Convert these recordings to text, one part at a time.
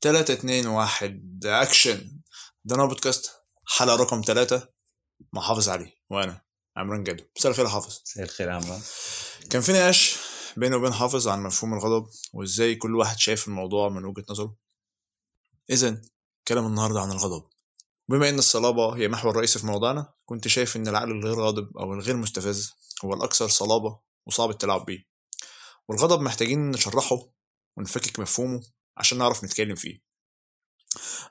تلاتة اتنين واحد أكشن ده أنا بودكاست. حلقة رقم تلاتة. مع حافظ علي وأنا عمران جادو مساء الخير يا حافظ. مساء الخير يا عمران. كان في نقاش بيني وبين حافظ عن مفهوم الغضب وإزاي كل واحد شايف الموضوع من وجهة نظره. إذا كلام النهاردة عن الغضب. بما إن الصلابة هي محور رئيسي في موضوعنا كنت شايف إن العقل الغير غاضب أو الغير مستفز هو الأكثر صلابة وصعب التلاعب بيه. والغضب محتاجين نشرحه ونفكك مفهومه عشان نعرف نتكلم فيه.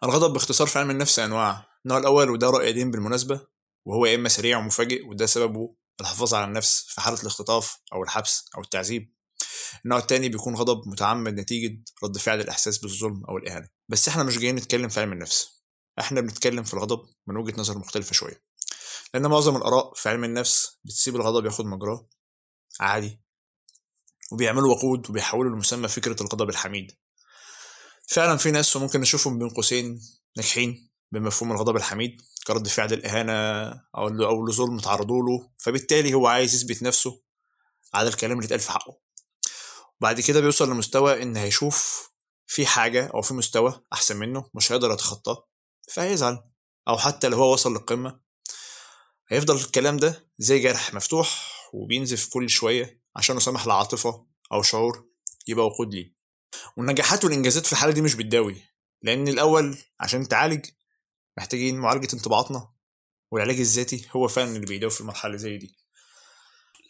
الغضب باختصار في علم النفس أنواع. النوع الأول وده رأي دين بالمناسبة وهو يا إما سريع ومفاجئ وده سببه الحفاظ على النفس في حالة الاختطاف أو الحبس أو التعذيب. النوع التاني بيكون غضب متعمد نتيجة رد فعل الإحساس بالظلم أو الإهانة. بس إحنا مش جايين نتكلم في علم النفس. إحنا بنتكلم في الغضب من وجهة نظر مختلفة شوية. لأن معظم الآراء في علم النفس بتسيب الغضب ياخد مجراه عادي وبيعملوا وقود وبيحولوا لمسمى فكرة الغضب الحميد. فعلا في ناس وممكن نشوفهم بين قوسين ناجحين بمفهوم الغضب الحميد كرد فعل الإهانة أو أو لظلم تعرضوا له فبالتالي هو عايز يثبت نفسه على الكلام اللي اتقال في حقه. بعد كده بيوصل لمستوى إن هيشوف في حاجة أو في مستوى أحسن منه مش هيقدر يتخطاه فهيزعل. أو حتى لو هو وصل للقمة هيفضل الكلام ده زي جرح مفتوح وبينزف كل شوية عشان يسمح لعاطفة أو شعور يبقى وقود ليه. والنجاحات والإنجازات في الحالة دي مش بتداوي لأن الأول عشان تعالج محتاجين معالجة انطباعاتنا والعلاج الذاتي هو فعلا اللي بيداوي في المرحلة زي دي.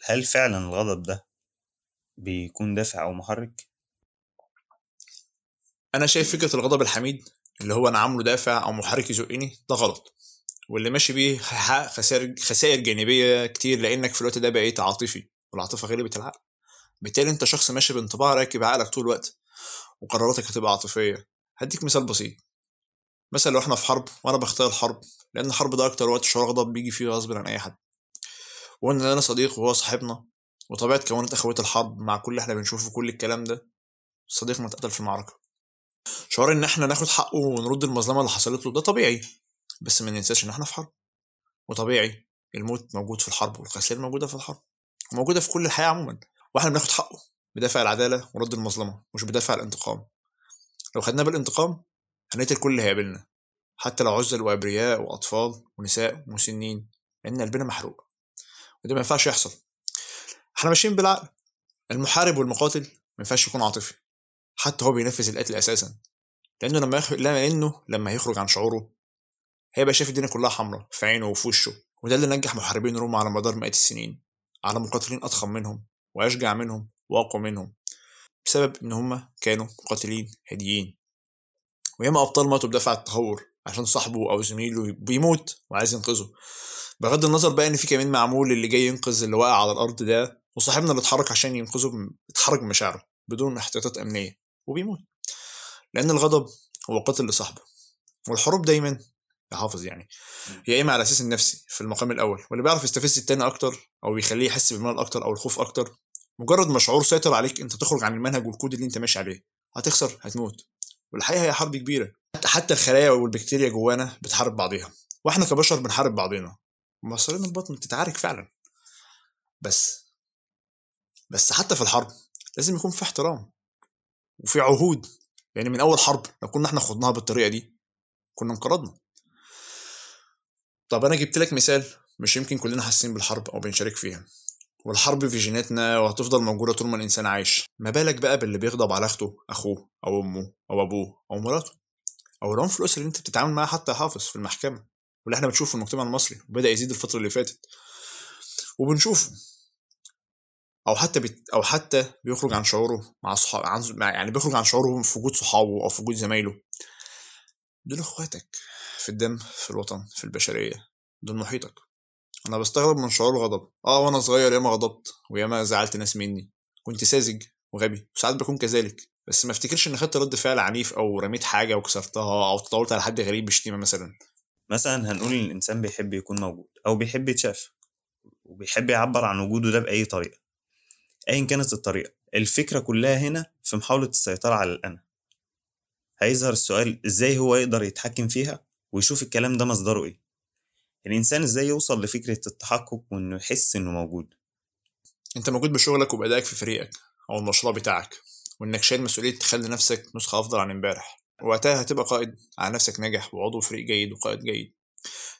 هل فعلا الغضب ده بيكون دافع أو محرك؟ أنا شايف فكرة الغضب الحميد اللي هو أنا عامله دافع أو محرك يزقني ده غلط. واللي ماشي بيه هيحقق خسائر خسائر جانبية كتير لأنك في الوقت ده بقيت عاطفي والعاطفة غلبت العقل بالتالي أنت شخص ماشي بانطباع راكب عقلك طول الوقت. وقراراتك هتبقى عاطفية. هديك مثال بسيط. مثلا لو إحنا في حرب وأنا بختار الحرب لأن الحرب ده أكتر وقت شعور غضب بيجي فيه غصب عن أي حد. وان أنا صديق وهو صاحبنا وطبيعة كونات اخويه الحرب مع كل اللي إحنا بنشوفه كل الكلام ده صديقنا اتقتل في المعركة. شعور إن إحنا ناخد حقه ونرد المظلمة اللي حصلت له ده طبيعي. بس ما ننساش إن إحنا في حرب. وطبيعي الموت موجود في الحرب والخسائر موجودة في الحرب. وموجودة في كل الحياة عموما. وإحنا بناخد حقه. بدافع العدالة ورد المظلمة مش بدافع الانتقام. لو خدناه بالانتقام هنقتل كل اللي هيقابلنا حتى لو عزل وأبرياء وأطفال ونساء ومسنين لأن قلبنا محروق. وده ما ينفعش يحصل. إحنا ماشيين بالعقل. المحارب والمقاتل ما ينفعش يكون عاطفي حتى هو بينفذ القتل أساسا. لأنه لما يخ... لأنه لما هيخرج عن شعوره هيبقى شايف الدنيا كلها حمراء في عينه وفي وشه. وده اللي نجح محاربين روما على مدار مئات السنين على مقاتلين أضخم منهم وأشجع منهم وأقوى منهم بسبب إن هم كانوا مقاتلين هاديين. وياما أبطال ماتوا بدافع التهور عشان صاحبه أو زميله بيموت وعايز ينقذه. بغض النظر بقى إن في كمان معمول اللي جاي ينقذ اللي واقع على الأرض ده وصاحبنا اللي اتحرك عشان ينقذه اتحرك بمشاعره بدون احتياطات أمنية وبيموت. لأن الغضب هو قاتل لصاحبه والحروب دايما يحافظ يعني هي إما على الاساس النفسي في المقام الأول واللي بيعرف يستفز التاني أكتر أو بيخليه يحس بالملل أكتر أو الخوف أكتر مجرد ما شعور سيطر عليك انت تخرج عن المنهج والكود اللي انت ماشي عليه. هتخسر هتموت. والحقيقة هي حرب كبيرة. حتى الخلايا والبكتيريا جوانا بتحارب بعضيها. وإحنا كبشر بنحارب بعضينا. مصارين البطن بتتعارك فعلا. بس بس حتى في الحرب لازم يكون في احترام وفي عهود. يعني من أول حرب لو كنا إحنا خدناها بالطريقة دي كنا انقرضنا. طب أنا جبت لك مثال مش يمكن كلنا حاسين بالحرب أو بنشارك فيها. والحرب في جيناتنا وهتفضل موجودة طول ما الإنسان عايش. ما بالك بقى باللي بيغضب على أخته أخوه أو أمه أو أبوه أو مراته؟ أو العنف الأسري اللي أنت بتتعامل معاه حتى حافظ في المحكمة واللي إحنا بنشوفه في المجتمع المصري وبدأ يزيد الفترة اللي فاتت. وبنشوفه. أو حتى بت... أو حتى بيخرج عن شعوره مع صحاب عن... يعني بيخرج عن شعوره في وجود صحابه أو في وجود زمايله. دول إخواتك في الدم في الوطن في البشرية. دول محيطك. أنا بستغرب من شعور الغضب. آه وأنا صغير ياما غضبت وياما زعلت ناس مني. كنت ساذج وغبي. وساعات بكون كذلك. بس ما افتكرش اني خدت رد فعل عنيف أو رميت حاجة وكسرتها أو تطاولت على حد غريب بشتيمه مثلا. مثلا هنقول إن الإنسان بيحب يكون موجود أو بيحب يتشاف وبيحب يعبر عن وجوده ده بأي طريقة. ايا كانت الطريقة. الفكرة كلها هنا في محاولة السيطرة على الأنا. هيظهر السؤال إزاي هو يقدر يتحكم فيها ويشوف الكلام ده مصدره إيه. الإنسان إزاي يوصل لفكرة التحقق وإنه يحس إنه موجود؟ أنت موجود بشغلك وبأدائك في فريقك أو المشروع بتاعك وإنك شايل مسؤولية تخلي نفسك نسخة أفضل عن إمبارح وقتها هتبقى قائد على نفسك ناجح وعضو فريق جيد وقائد جيد.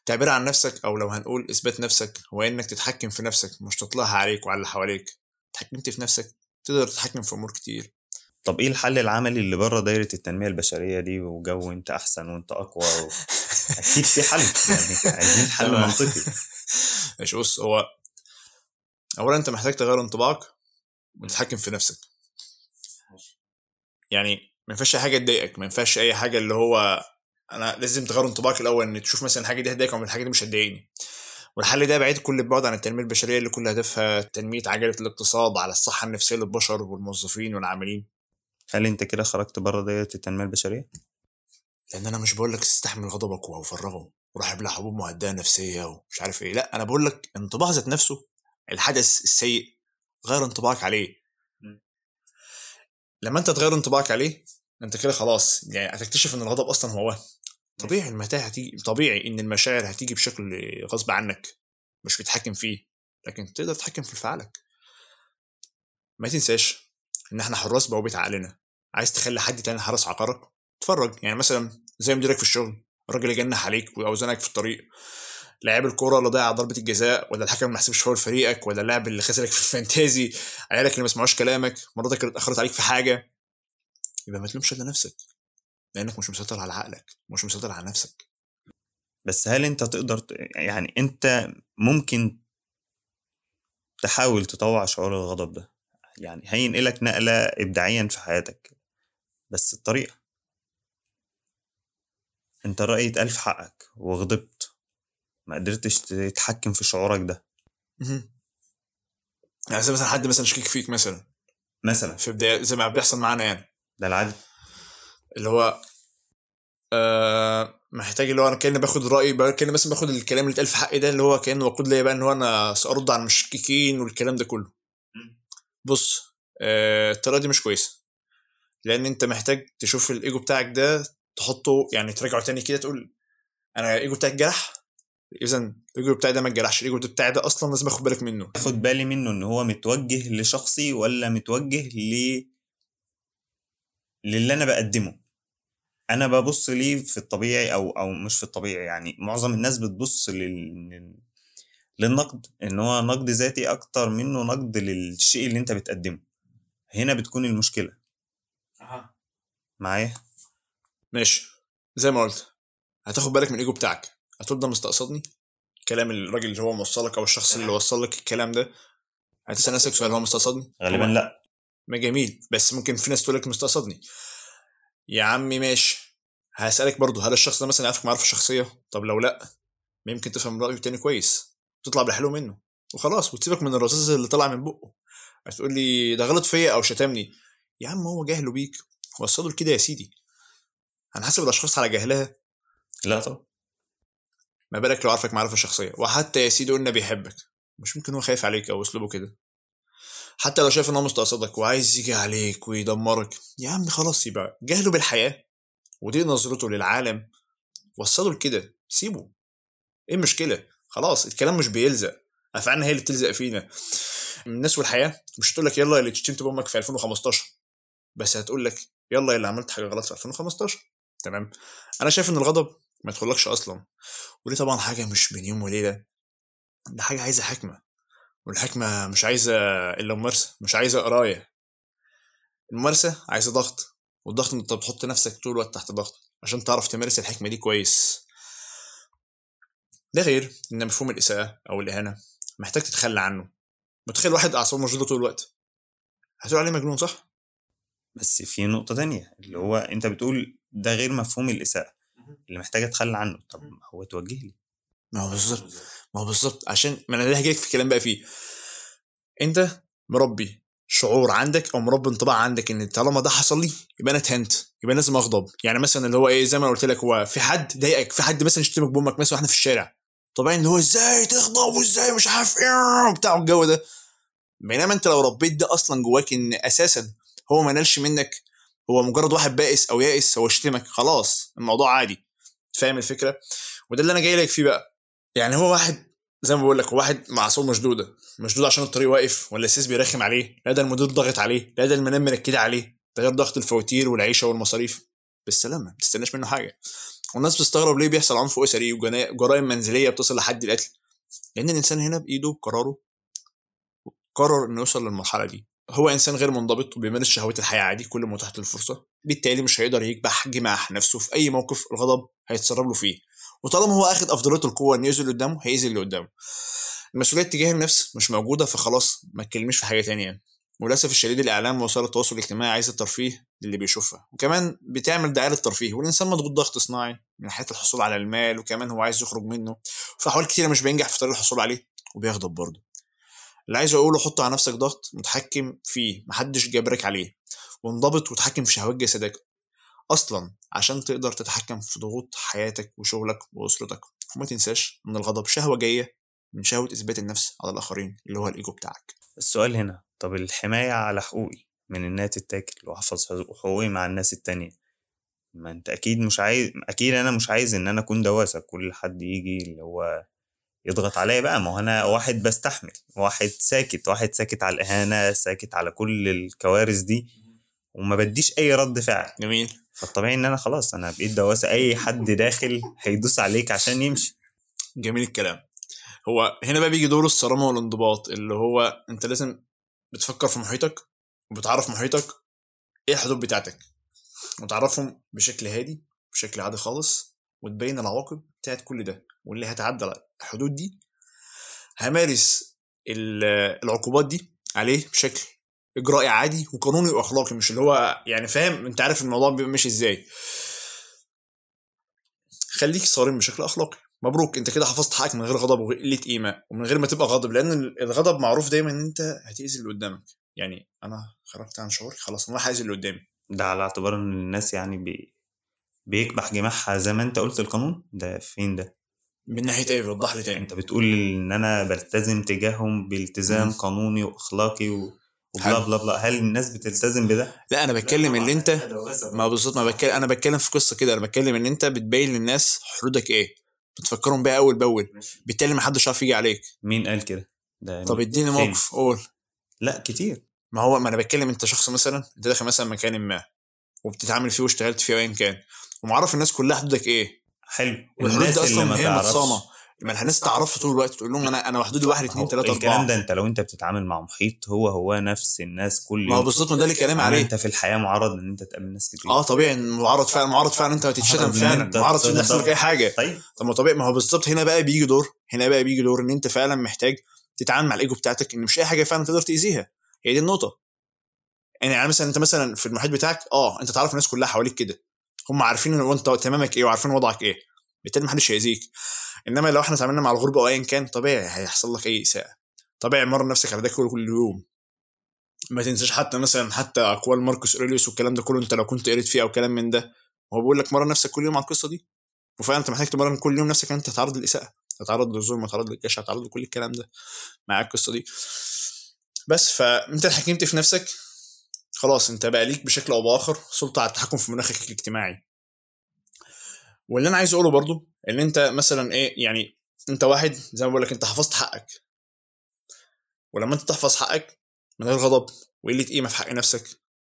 تعبير عن نفسك أو لو هنقول إثبات نفسك هو إنك تتحكم في نفسك مش تطلعها عليك وعلى اللي حواليك. اتحكمت في نفسك تقدر تتحكم في أمور كتير. طب إيه الحل العملي اللي بره دايرة التنمية البشرية دي وجو انت أحسن وأنت أقوى و... أكيد في حل يعني عايزين حل. منطقي. مش بص هو اولا أنت محتاج تغير انطباعك وتتحكم في نفسك. يعني ما ينفعش أي حاجة تضايقك ما ينفعش أي حاجة اللي هو أنا لازم تغير انطباعك الأول إن تشوف مثلا الحاجة دي هتضايقك أو الحاجة دي مش هتضايقني. والحل ده بعيد كل البعد عن التنمية البشرية اللي كل هدفها تنمية عجلة الاقتصاد على الصحة النفسية للبشر والموظفين والعاملين. هل انت كده خرجت بره دايره التنمية البشرية؟ لأن أنا مش بقول لك تستحمل غضبك وفرغه وروح ابلع حبوب مهدئة نفسية ومش عارف إيه لأ أنا بقول لك انطباع ذات نفسه الحدث السيء غير انطباعك عليه. لما أنت تغير انطباعك عليه أنت كده خلاص يعني هتكتشف إن الغضب أصلا هو وهم طبيعي المتاع هتيجي طبيعي إن المشاعر هتيجي بشكل غصب عنك مش بتتحكم فيه لكن تقدر تتحكم في انفعالك ما تنساش إن إحنا حراس بوابه عقلنا عايز تخلي حد تاني حراس عقارك؟ اتفرج. يعني مثلا زي مديرك في الشغل الراجل اللي جنح عليك واوزانك في الطريق. لاعب الكورة اللي ضيع ضربة الجزاء ولا الحكم ما حسبش فاول فريقك ولا اللاعب اللي خسرك في الفانتازي عيالك اللي ما سمعوش كلامك مراتك اللي اتأخرت عليك في حاجة. يبقى ما تلومش إلا نفسك. لأنك مش مسيطر على عقلك مش مسيطر على نفسك. بس هل أنت تقدر يعني أنت ممكن تحاول تطوع شعور الغضب ده؟ يعني هينقلك نقلة إبداعيا في حياتك بس الطريقة. أنت رأي اتقال في حقك وغضبت. ما قدرتش تتحكم في شعورك ده. يعني زي مثلا حد مثلا شكيك فيك مثلا. مثلا. في بداية زي ما بيحصل معانا يعني. ده العادي اللي هو آه محتاج اللي هو أنا كأني باخد رايي كأني مثلا باخد الكلام اللي اتقال في حقي ده اللي هو كأنه وقود ليا بقى إن هو أنا سأرد على المشككين والكلام ده كله. بص آه الطريقة دي مش كويسة. لأن أنت محتاج تشوف الإيجو بتاعك ده تحطه يعني تراجعه تاني كده تقول أنا الإيجو بتاعي اتجرح؟ اذا الإيجو بتاعي ده ما اتجرحش الإيجو بتاعي ده أصلا لازم آخد بالك منه. آخد بالي منه إن هو متوجه لشخصي ولا متوجه ل للي أنا بقدمه. أنا ببص ليه في الطبيعي أو أو مش في الطبيعي يعني معظم الناس بتبص لل للنقد إن هو نقد ذاتي أكتر منه نقد للشيء اللي أنت بتقدمه. هنا بتكون المشكلة. معايا؟ ماشي. زي ما قلت هتاخد بالك من الإيجو بتاعك. هتقول ده مستقصدني؟ كلام الراجل اللي هو موصلك أو الشخص اللي وصل لك الكلام ده؟ هتسال نفسك سؤال هو مستقصدني؟ غالبا لأ. ما جميل. بس ممكن في ناس تقول لك مستقصدني. يا عمي ماشي. هسألك برضو هل الشخص ده مثلا عارفك معرفة شخصية؟ طب لو لأ ما يمكن تفهم رأيه تاني كويس. تطلع بالحلو منه. وخلاص وتسيبك من الرصاص اللي طلع من بقه. هتقول لي ده غلط فيا أو شتمني؟ يا عم هو جهله بيك. وصله لكده يا سيدي. هنحاسب الأشخاص على جهلها لا طبعا. ما بالك لو عارفك معرفة شخصية. وحتى يا سيدي قلنا بيحبك. مش ممكن هو خايف عليك أو أسلوبه كده. حتى لو شايف ان هو مستقصدك وعايز يجي عليك ويدمرك. يا عم خلاص يبقى جهله بالحياة. ودي نظرته للعالم. وصله لكده. سيبه. إيه المشكلة؟ خلاص الكلام مش بيلزق. افعالنا هي اللي بتلزق فينا. الناس والحياة مش هتقول لك يلا اللي شتمت بأمك في 2015 بس هتقول لك يلا اللي عملت حاجة غلط في 2015 تمام؟ أنا شايف إن الغضب ما يدخلكش أصلا. ودي طبعا حاجة مش بين يوم وليلة. ده حاجة عايزة حكمة. والحكمة مش عايزة إلا ممارسة مش عايزة قراية. الممارسة عايزة ضغط. والضغط أنت بتحط نفسك طول الوقت تحت ضغط عشان تعرف تمارس الحكمة دي كويس. ده غير إن مفهوم الإساءة أو الإهانة محتاج تتخلى عنه. متخيل واحد أعصابه مشدودة طول الوقت؟ هتقول عليه مجنون صح؟ بس في نقطة تانية اللي هو أنت بتقول ده غير مفهوم الإساءة اللي محتاج اتخلى عنه. طب ما هو توجه لي. ما هو بالظبط. ما هو بالظبط. عشان ما أنا ده هجيلك في الكلام بقى فيه. أنت مربي شعور عندك أو مربي انطباع عندك إن طالما ده حصل لي يبقى أنا اتهنت يبقى لازم أغضب. يعني مثلا اللي هو إيه زي ما أنا قلت لك هو في حد ضايقك في حد مثلا شتمك بأمك مثلا وإحنا في الشارع. طبيعي إن هو إزاي تغضب وإزاي مش عارف إيه بتاع الجو ده. بينما أنت لو ربيت ده أصلا جواك إن أساسا هو ما نالش منك هو مجرد واحد بائس أو يائس هو شتمك خلاص الموضوع عادي. فاهم الفكرة؟ وده اللي أنا جاي لك فيه بقى. يعني هو واحد زي ما بقول لك واحد معصوم مشدودة. مشدود عشان الطريق واقف ولا السيس بيرخم عليه؟ لا ده المدير ضاغط عليه. لا ده المنام مركدة عليه. ده غير ضغط الفواتير والعيشة والمصاريف. بالسلامة ما تستناش منه حاجة. والناس بتستغرب ليه بيحصل عنف اسري وجرائم منزلية بتصل لحد القتل؟ لأن الإنسان هنا بإيده بقراره قرر إنه يوصل للمرحلة دي. هو إنسان غير منضبط وبيمارس شهوات الحياة عادي كل ما له الفرصة. بالتالي مش هيقدر يكبح جماح نفسه في أي موقف الغضب هيتسرب له فيه. وطالما هو أخد أفضلية القوة إنه يأذي اللي قدامه هيأذي اللي قدامه. المسؤولية تجاه النفس مش موجودة فخلاص ما تكلمش في حاجة تانية. وللأسف الشديد الإعلام ووسائل التواصل الاجتماعي عايزة الترفيه للي بيشوفها وكمان بتعمل دعاية للترفيه والإنسان مضغوط ضغط صناعي من ناحيه الحصول على المال وكمان هو عايز يخرج منه في احوال كتيره مش بينجح في طريق الحصول عليه وبيغضب برضه. اللي عايز أقوله حط على نفسك ضغط متحكم فيه محدش جابرك عليه وانضبط وتحكم في شهوات جسدك أصلا عشان تقدر تتحكم في ضغوط حياتك وشغلك وأسرتك وما تنساش إن الغضب شهوة جاية من شهوة إثبات النفس على الآخرين اللي هو الإيجو بتاعك. السؤال هنا طب الحماية على حقوقي من إنها تتاكل وأحفظ حقوقي مع الناس التانية. ما أنت أكيد مش عايز أكيد أنا مش عايز إن أنا أكون دواسة كل حد يجي اللي هو يضغط عليا بقى. ما هو أنا واحد بستحمل واحد ساكت واحد ساكت على الإهانة ساكت على كل الكوارث دي وما بديش أي رد فعل. جميل. فالطبيعي إن أنا خلاص أنا بقيت دواسة. أي حد داخل هيدوس عليك عشان يمشي. جميل الكلام. هو هنا بقى بيجي دور الصرامة والانضباط اللي هو أنت لازم بتفكر في محيطك وبتعرف محيطك إيه الحدود بتاعتك؟ وتعرفهم بشكل هادي بشكل عادي خالص وتبين العواقب بتاعت كل ده. واللي هيتعدى الحدود دي همارس ال- العقوبات دي عليه بشكل إجرائي عادي وقانوني وأخلاقي مش اللي هو يعني فاهم؟ أنت عارف الموضوع بيبقى ماشي إزاي. خليك صارم بشكل أخلاقي. مبروك انت كده حفظت حقك من غير غضب وقله قيمه ومن غير ما تبقى غاضب لأن الغضب معروف دايما ان انت هتاذي اللي قدامك يعني أنا خرجت عن شعوري خلاص أنا راح اذي اللي قدامي ده على اعتبار إن الناس يعني بي بيكبح جماحها زي ما أنت قلت القانون ده فين ده؟ من ناحيه إيه وضح لي تاني انت بتقول ان أنا بلتزم تجاههم بالتزام. قانوني واخلاقي و... وبلا. بلا بلا هل الناس بتلتزم بده؟ لا أنا بتكلم اللي انت ما بالظبط ما بتكلم أنا بتكلم في قصه كده أنا بتكلم ان انت بتبين للناس حدودك إيه بتفكرهم بيها أول بأول. بالتالي ما حدش عارف يجي عليك. مين قال كده؟ ده طب؟ اديني؟ موقف قول. لا كتير. ما هو ما أنا بتكلم أنت شخص مثلا أنت داخل مثلا مكان ما وبتتعامل فيه واشتغلت فيه ايا كان ومعرف الناس كلها حدودك إيه. حلو. الناس اللي ما تعرفش. ما الناس تعرفها طول الوقت تقول لهم أنا أنا حدودي واحد اثنين ثلاثة الكلام اربعه ده أنت لو أنت بتتعامل مع محيط هو هو نفس الناس كل ما هو بالظبط ده اللي كلام عليه. أنت في الحياة معرض إن أنت تقابل ناس كتير. آه طبيعي معرض فعلا معرض فعلا أنت تتشتم معرض إن فعلا معرض فعلا يحصل لك. أي حاجة. طيب. طب ما طبيعي ما هو بالظبط هنا بقى بيجي دور هنا بقى بيجي دور إن أنت فعلا محتاج تتعامل مع الإيجو بتاعتك إن مش أي حاجة فعلا تقدر تأذيها. هي دي النقطة. يعني يعني مثلا أنت مثلا في المحيط بتاعك آه أنت تعرف الناس كلها حواليك كده. هم عارفين إن أنت تمامك إيه وعارفين وضعك إيه. بالتالي محدش هيأذيك. إنما لو إحنا اتعاملنا مع الغربة أو ايا كان طبيعي هيحصل لك أي إساءة. طبيعي مرة نفسك على ده كله كل يوم. ما تنساش حتى مثلا حتى أقوال ماركوس أوريليوس والكلام ده كله أنت لو كنت قريت فيه أو كلام من ده هو بيقول لك مرة نفسك كل يوم على القصة دي؟ وفعلا أنت محتاج تمرن كل يوم نفسك إن أنت تتعرض للإساءة. تتعرض للظلم تتعرض للجشع تتعرض لكل الكلام ده مع القصة دي. بس فأنت اتحكمت في نفسك خلاص أنت بقى ليك بشكل أو بآخر سلطة على التحكم في مناخك الاجتماعي. واللي أنا عايز أقوله برضو إن أنت مثلا إيه يعني أنت واحد زي ما بقول لك أنت حفظت حقك. ولما أنت تحفظ حقك من غير غضب وقلة قيمة في حق نفسك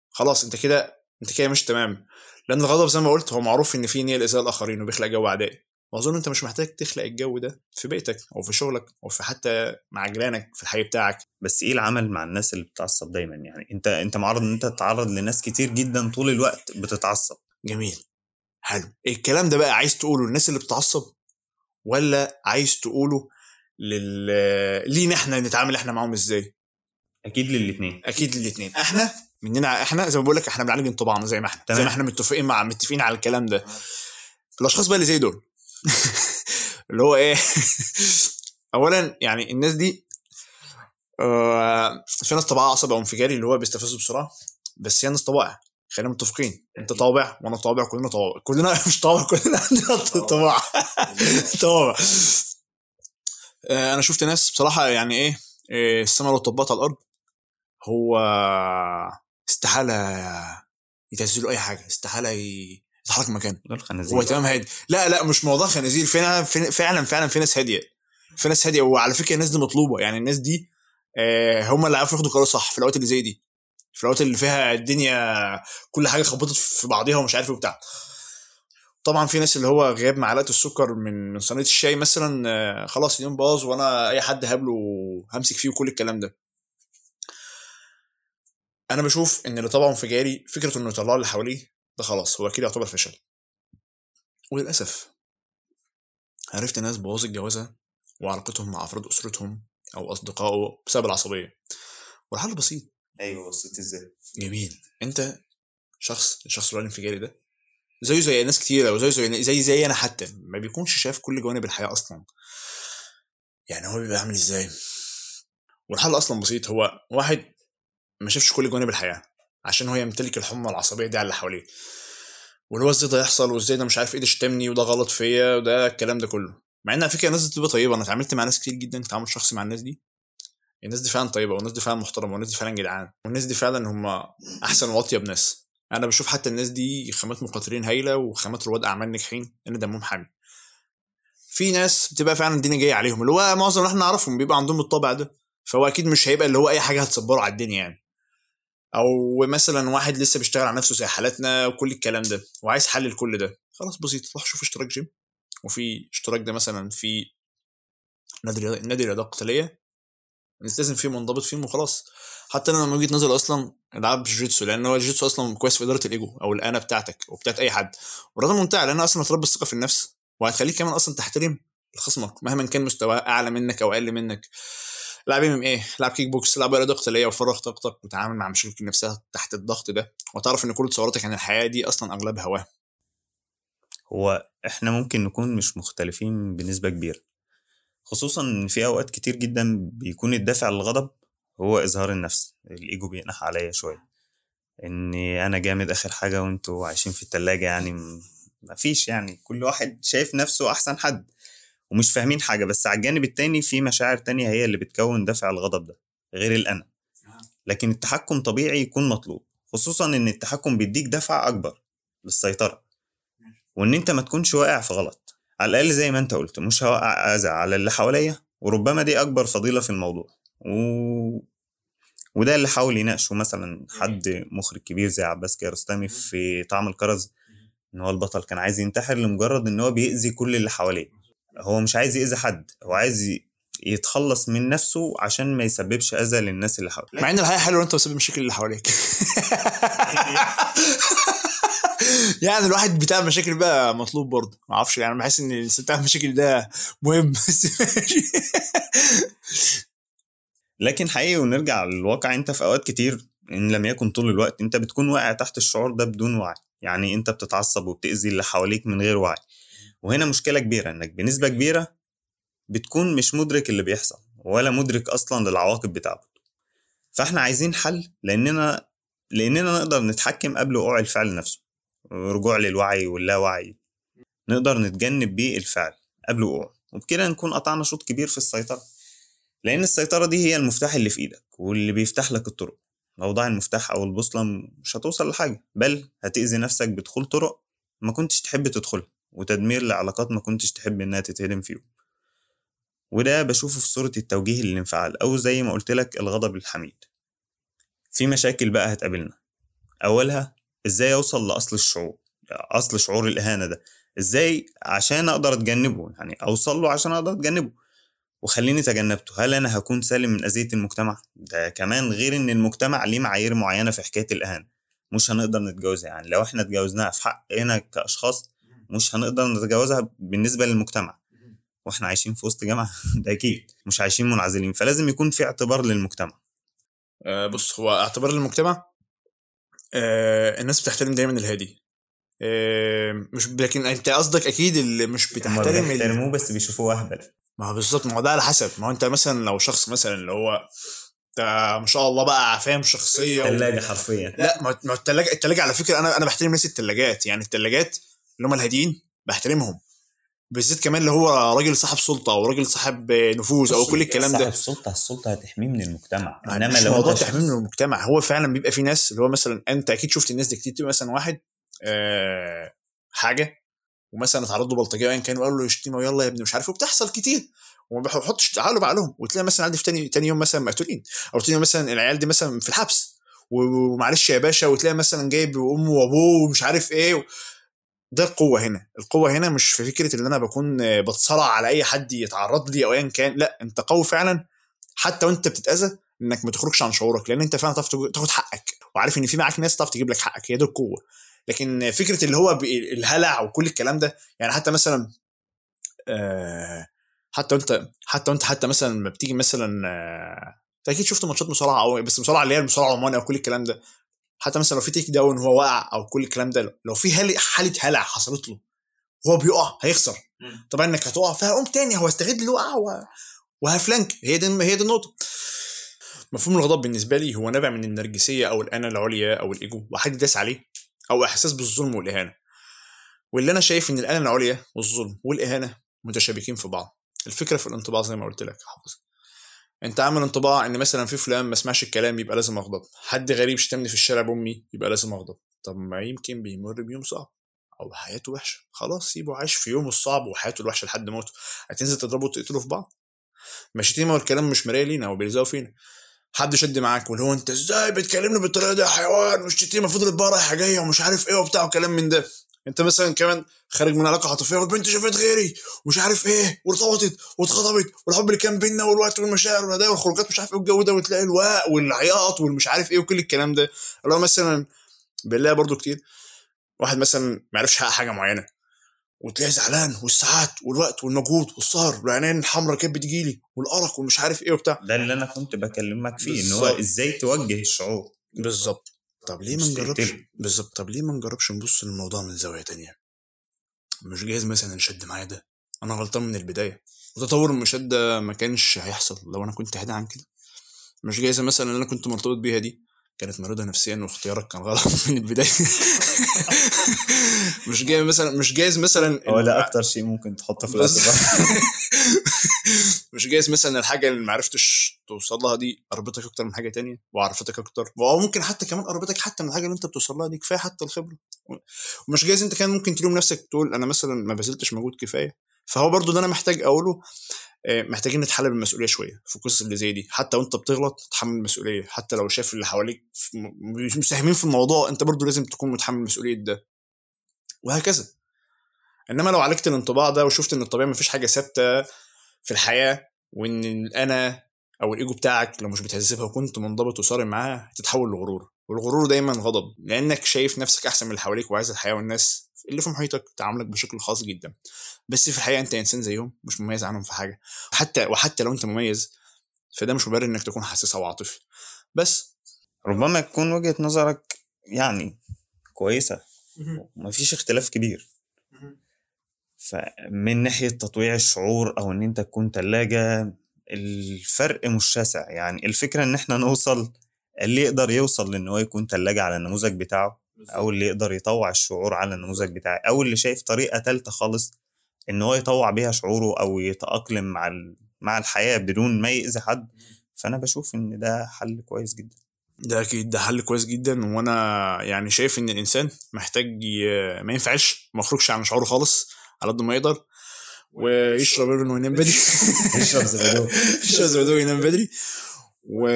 خلاص أنت كده أنت كده مش تمام. لأن الغضب زي ما قلت هو معروف إن فيه نيه لاذاء الآخرين وبيخلق جو عدائي. واظن أنت مش محتاج تخلق الجو ده في بيتك أو في شغلك أو في حتى مع جيرانك في الحي بتاعك. بس إيه العمل مع الناس اللي بتتعصب دايما؟ يعني أنت أنت معرض إن أنت تتعرض لناس كتير جدا طول الوقت بتتعصب. جميل. حلو. الكلام ده بقى عايز تقوله للناس اللي بتعصب ولا عايز تقوله لل لينا إحنا نتعامل إحنا معاهم إزاي؟ أكيد للاثنين أكيد الاثنين إحنا مننا إحنا زي ما بقول لك إحنا بنعالج انطباعنا زي ما إحنا تمام. زي ما إحنا متفقين مع متفقين على الكلام ده. الأشخاص بقى اللي زي دول. اللي هو إيه؟ اولا يعني الناس دي آه في ناس طبعها عصبي أو انفجاري اللي هو بيستفزوا بسرعة بس هي ناس طبائع خلينا متفقين. انت طابع وأنا طابع كلنا طابع. كلنا مش طابع كلنا عندنا طباع طباع آه، أنا شفت ناس بصراحة يعني إيه إيه، السما لو طبقت على الأرض هو استحالة يتنزلوا أي حاجة استحالة يتحرك مكانه هو تمام هادي. لا لا مش موضوع خنازير. فعلا فعلا فعلا في ناس هادية. في ناس هادية وعلى فكرة الناس دي مطلوبة. يعني الناس دي آه، هم اللي عارفوا ياخدوا قرار صح في الأوقات اللي زي دي. في الأوقات اللي فيها الدنيا كل حاجة خبطت في بعضيها ومش عارف إيه وبتاع. طبعا في ناس اللي هو غياب معلقة السكر من من صينية الشاي مثلا آه، خلاص اليوم باظ وأنا أي حد هقابله همسك فيه وكل الكلام ده. أنا بشوف إن اللي طبعا انفجاري فكرة إنه يطلع اللي حواليه ده خلاص هو أكيد يعتبر فشل. وللأسف عرفت ناس بوظت جوازها وعلاقتهم مع أفراد أسرتهم أو أصدقائه بسبب العصبية. والحل بسيط. أيوه بصيت إزاي؟ جميل. أنت شخص الشخص اللي الانفجاري ده؟ زيه زي ناس كتير أو زي زي زي أنا حتى. ما بيكونش شايف كل جوانب الحياة أصلا. يعني هو بيبقى عامل إزاي؟ والحل أصلا بسيط. هو واحد ما شافش كل جوانب الحياة عشان هو يمتلك الحمى العصبية دي على اللي حواليه. واللي هو إزاي ده يحصل وإزاي ده مش عارف إيه ده شتمني وده غلط فيا وده الكلام ده كله. مع إن على فكرة الناس دي بتبقى طيبة. أنا اتعاملت مع ناس كتير جدا تعامل شخصي مع الناس دي. الناس دي فعلا طيبة والناس دي فعلا محترمة والناس دي فعلا جدعان والناس دي فعلا هم أحسن وأطيب ناس. أنا بشوف حتى الناس دي خامات مقاتلين هايلة وخامات رواد أعمال ناجحين ان دمهم حامي. في ناس بتبقى فعلا الدنيا جاية عليهم اللي هو معظم اللي إحنا نعرفهم بيبقى عندهم الطبع ده فهو أكيد مش هيبقى اللي هو أي حاجة هتصبره على الدنيا يعني. أو مثلا واحد لسه بيشتغل على نفسه زي حالاتنا وكل الكلام ده وعايز حل لكل ده خلاص بسيط روح شوف اشتراك جيم. وفي اشتراك ده مثلا في نادي نادي رياضة قتالية. نلتزم فيه منضبط فيهم وخلاص. حتى أنا من وجهة نظري أصلا العب jitsu لأن هو ال jitsu أصلا كويس في إدارة الإيجو أو الانا بتاعتك وبتاعت أي حد. ورياضه ممتعه لانها أصلا هتربي الثقة في النفس وهتخليك كمان أصلا تحترم خصمك مهما كان مستواه أعلى منك أو أقل منك. العب MMA العب kick box العب رياضة قتالية وفرغ طاقتك وتعامل مع مشاكلك النفسية تحت الضغط ده. وتعرف إن كل تصوراتك عن الحياة دي أصلا أغلبها وهم هو إحنا ممكن نكون مش مختلفين بنسبة كبيرة. خصوصا إن في أوقات كتير جدا بيكون الدافع للغضب هو إظهار النفس. الإيجو بينح عليا شوية. اني أنا جامد آخر حاجة وإنتوا عايشين في التلاجة يعني مفيش يعني كل واحد شايف نفسه أحسن حد ومش فاهمين حاجة. بس على الجانب التاني في مشاعر تانية هي اللي بتكون دافع الغضب ده غير الأنا. لكن التحكم طبيعي يكون مطلوب خصوصا إن التحكم بيديك دفع أكبر للسيطرة. وإن أنت ما تكونش واقع في غلط. على الأقل زي ما أنت قلت مش هوقع أذى على اللي حواليا وربما دي أكبر فضيلة في الموضوع. و... وده اللي حاول يناقشه مثلا حد مخرج كبير زي عباس كيارستامي في طعم الكرز إن هو البطل كان عايز ينتحر لمجرد إن هو بيأذي كل اللي حواليه. هو مش عايز يأذي حد هو عايز يتخلص من نفسه عشان ما يسببش أذى للناس اللي حواليه. مع إن الحياة حلوة وانت بتسبب مشاكل اللي حواليك. يعني الواحد بتاع مشاكل بقى مطلوب برضه. ما أعرفش يعني بحس إن بتاع مشاكل ده مهم. لكن حقيقي ونرجع للواقع انت في اوقات كتير ان لم يكن طول الوقت انت بتكون واقع تحت الشعور ده بدون وعي. يعني انت بتتعصب وبتأذي اللي حواليك من غير وعي. وهنا مشكلة كبيرة انك بنسبة كبيرة بتكون مش مدرك اللي بيحصل ولا مدرك أصلا للعواقب بتاعته. فاحنا عايزين حل لأننا لأننا نقدر نتحكم قبل وقوع الفعل نفسه. رجوع للوعي واللاوعي. نقدر نتجنب بيه الفعل قبل وقوعه. وبكده نكون قطعنا شوط كبير في السيطرة. لأن السيطرة دي هي المفتاح اللي في إيدك واللي بيفتح لك الطرق. لو ضاع المفتاح أو البوصلة مش هتوصل لحاجة بل هتأذي نفسك بدخول طرق ما كنتش تحب تدخلها وتدمير لعلاقات ما كنتش تحب إنها تتهدم فيهم. وده بشوفه في صورة التوجيه للانفعال أو زي ما قلت لك الغضب الحميد. في مشاكل بقى هتقابلنا. أولها إزاي أوصل لأصل الشعور أصل شعور الإهانة ده؟ إزاي عشان أقدر أتجنبه؟ يعني أوصل له عشان أقدر أتجنبه. وخليني تجنبته هل أنا هكون سالم من أذية المجتمع؟ ده كمان غير إن المجتمع ليه معايير معينة في حكاية الإهانة. مش هنقدر نتجاوزها يعني لو إحنا اتجاوزناها في حقنا كأشخاص مش هنقدر نتجاوزها بالنسبة للمجتمع. وإحنا عايشين في وسط جامعه ده أكيد. مش عايشين منعزلين. فلازم يكون في اعتبار للمجتمع. آه، بص هو اعتبار المجتمع آه، الناس بتحترم دايما الهادي. آه، مش لكن أنت قصدك أكيد اللي مش بتحترم بيحترموه بس بيشوفوه أهبل. ما هو بالظبط ما هو ده على حسب. ما هو أنت مثلا لو شخص مثلا اللي هو أنت ما شاء الله بقى فاهم شخصية و... ثلاجه حرفيا. لا ما ما التلاجة التلاجة على فكرة أنا أنا بحترم ناس التلاجات. يعني التلاجات اللي هم الهاديين بحترمهم. بالذات كمان اللي هو راجل صاحب سلطة أو راجل صاحب نفوذ أو كل الكلام صاحب ده السلطة السلطه هتحميه من المجتمع. إنما لو موضوع انت تحميل من المجتمع هو فعلا بيبقى في ناس اللي هو مثلا أنت أكيد شفت الناس دي كتير تبقى مثلا واحد آه حاجة ومثلا اتعرض له بلطجية ايا كان وقال له يشتمه ويلا يا ابني مش عارف إيه، وبتحصل كتير. وما بيحطش عقله بعقلهم وتلاقي مثلا عندي في تاني تاني يوم مثلا مقتولين. أو تاني يوم مثلا العيال دي مثلا في الحبس. ومعلش يا باشا وتلاقي مثلا جايب أمه وأبوه ومش عارف إيه. ده القوة هنا. القوة هنا مش في فكرة إن أنا بكون آه، بتصارع على أي حد يتعرض لي أو ايا كان. لا أنت قوي فعلا. حتى وأنت بتتأذى إنك ما تخرجش عن شعورك لأن أنت فعلا تاخد- حقك. وعارف إن في معاك ناس تعرف تجيب لك حقك. هي دي القوة. لكن فكرة اللي هو الهلع وكل الكلام ده يعني حتى مثلا آه، حتى انت حتى انت حتى مثلا لما بتيجي مثلا آه، أنت أكيد شفت ماتشات مصارعة أو بس مصارعة اللي هي المصارعة العماني أو كل الكلام ده. حتى مثلا لو في تيك داون هو واقع أو كل الكلام ده لو في هل- حالة هلع حصلت له وهو بيقع هيخسر. طبعا إنك هتقع فهقوم تاني هو استغل الوقعه و... وهفلانك هي دي هي دي النقطة. مفهوم الغضب بالنسبة لي هو نابع من النرجسية أو الأنا العليا أو الإيجو وحد داس عليه أو إحساس بالظلم والإهانة. واللي أنا شايف إن الأنا العليا والظلم والإهانة متشابكين في بعض. الفكرة في الانطباع زي ما قلت لك يا حافظ. انت عامل انطباع ان مثلا في فلان ما سمعش الكلام يبقى لازم أغضب. حد غريب شتمني في الشارع بأمي يبقى لازم أغضب. طب ما يمكن بيمر بيوم صعب أو حياته وحشة. خلاص سيبه عايش في يومه الصعب وحياته الوحشة لحد موته. هتنزل تضربه وتقتله في بعض؟ ما الشتيمه والكلام مش مراية لينا وبيلزقوا فينا. حد شد معاك واللي هو انت إزاي بتكلمني بالطريقة دي يا حيوان؟ والشتيمه فضلت بقى رايحة جاية ومش عارف إيه وبتاع وكلام من ده. انت مثلا كمان خارج من علاقة عاطفية والبنت شافت غيري ومش عارف إيه وارتبطت واتخطبت والحب اللي كان بينا والوقت والمشاعر والهدايا والخروجات مش عارف إيه والجو ده وتلاقي الواق والعياط والمش عارف إيه وكل الكلام ده. اللي هو مثلا بنلاقي برضو كتير واحد مثلا ما عرفش يحقق حاجة معينة وتلاقيه زعلان والساعات والوقت والمجهود والسهر والعينين الحمراء كانت بتجيلي والأرق ومش عارف إيه وبتاع. ده اللي أنا كنت بكلمك فيه إن هو. إزاي توجه الشعور. بالظبط. طب ليه ما نجربش. بالظبط طب ليه ما نجربش نبص للموضوع من زاوية تانية؟ مش جايز مثلا نشد معايا ده. أنا غلطان من البداية. وتطور المشاده ما كانش هيحصل لو أنا كنت هادي عن كده. مش جايز مثلا اللي أنا كنت مرتبط بيها دي كانت مريضة نفسيا واختيارك كان غلط من البداية. مش جايز مثلا مش جايز مثلا هو ده أكتر شيء ممكن تحطه في الاعتبار مش جايز مثلا الحاجة اللي ما عرفتش توصل لها دي قربتك أكتر من حاجة تانية وعرفتك أكتر أو ممكن حتى كمان قربتك حتى من الحاجة اللي أنت بتوصل لها دي كفاية حتى الخبرة. ومش جايز أنت كان ممكن تلوم نفسك تقول أنا مثلا ما بذلتش مجهود كفاية. فهو برضو ده أنا محتاج أقوله آه، محتاجين نتحلل بالمسؤولية شوية في القصص اللي زي دي. حتى وأنت بتغلط تتحمل المسؤولية. حتى لو شايف اللي حواليك مش مساهمين في الموضوع أنت برضو لازم تكون متحمل مسؤولية ده. وهكذا. إنما لو عالجت الانطباع ده وشفت إن الطبيعه مفيش حاجة ثابتة في الحياة وإن الانا أو الإيجو بتاعك لو مش بتهذبها وكنت منضبط وصارم معاها هتتحول لغرور. والغرور دايما غضب لأنك شايف نفسك أحسن من اللي حواليك وعايز الحياة والناس اللي في محيطك تعاملك بشكل خاص جدا. بس في الحقيقة أنت إنسان زيهم مش مميز عنهم في حاجة. حتى وحتى لو أنت مميز فده مش مبرر إنك تكون حساس أو عاطفي بس. ربما تكون وجهة نظرك يعني كويسة. ومفيش اختلاف كبير. فمن ناحية تطويع الشعور أو إن أنت تكون تلاجة الفرق مش شاسع. يعني الفكرة إن إحنا نوصل اللي يقدر يوصل لإن هو يكون تلاجة على النموذج بتاعه أو اللي يقدر يطوع الشعور على النموذج بتاعه أو اللي شايف طريقة تالتة خالص إن هو يطوع بيها شعوره أو يتأقلم مع ال- مع الحياة بدون ما يأذي حد. فأنا بشوف إن ده حل كويس جدا. ده أكيد ده حل كويس جدا. وأنا يعني شايف إن الإنسان محتاج. ما ينفعلش ما يخرجش عن شعوره خالص على قد ما يقدر. ويشرب. لبن وينام بدري. يشرب زبادو يشرب زبادو وينام بدري. و...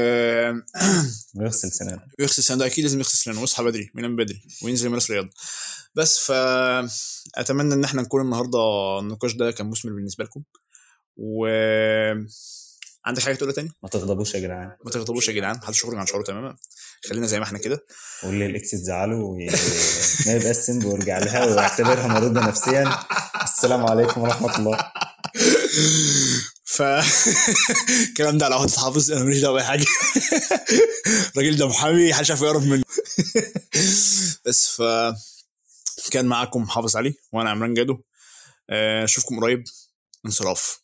ويغسل سنانه. ويغسل سنانه. أكيد لازم يغسل سنانه. ويصحى بدري وينام بدري وينزل يمارس رياضة. بس فاتمنى إن إحنا نكون النهارده النقاش ده كان مثمر بالنسبة لكم. و عندك حاجة تقولها تاني؟ ما تغضبوش يا جدعان. ما تغضبوش يا جدعان. محدش يخرج عن شعوره تماما. خلينا زي ما إحنا كده. واللي الإكس تزعله وي- ما يبقاش سند ويرجع لها ويعتبرها مريضة نفسيا. السلام عليكم ورحمة الله. ف الكلام ده على عهد حافظ أنا ماليش دعوة بأي حاجة. الراجل ده محامي محدش عارف يقرب منه. بس ف كان معاكم حافظ علي وأنا عمران جادو آه، أشوفكم قريب. انصراف.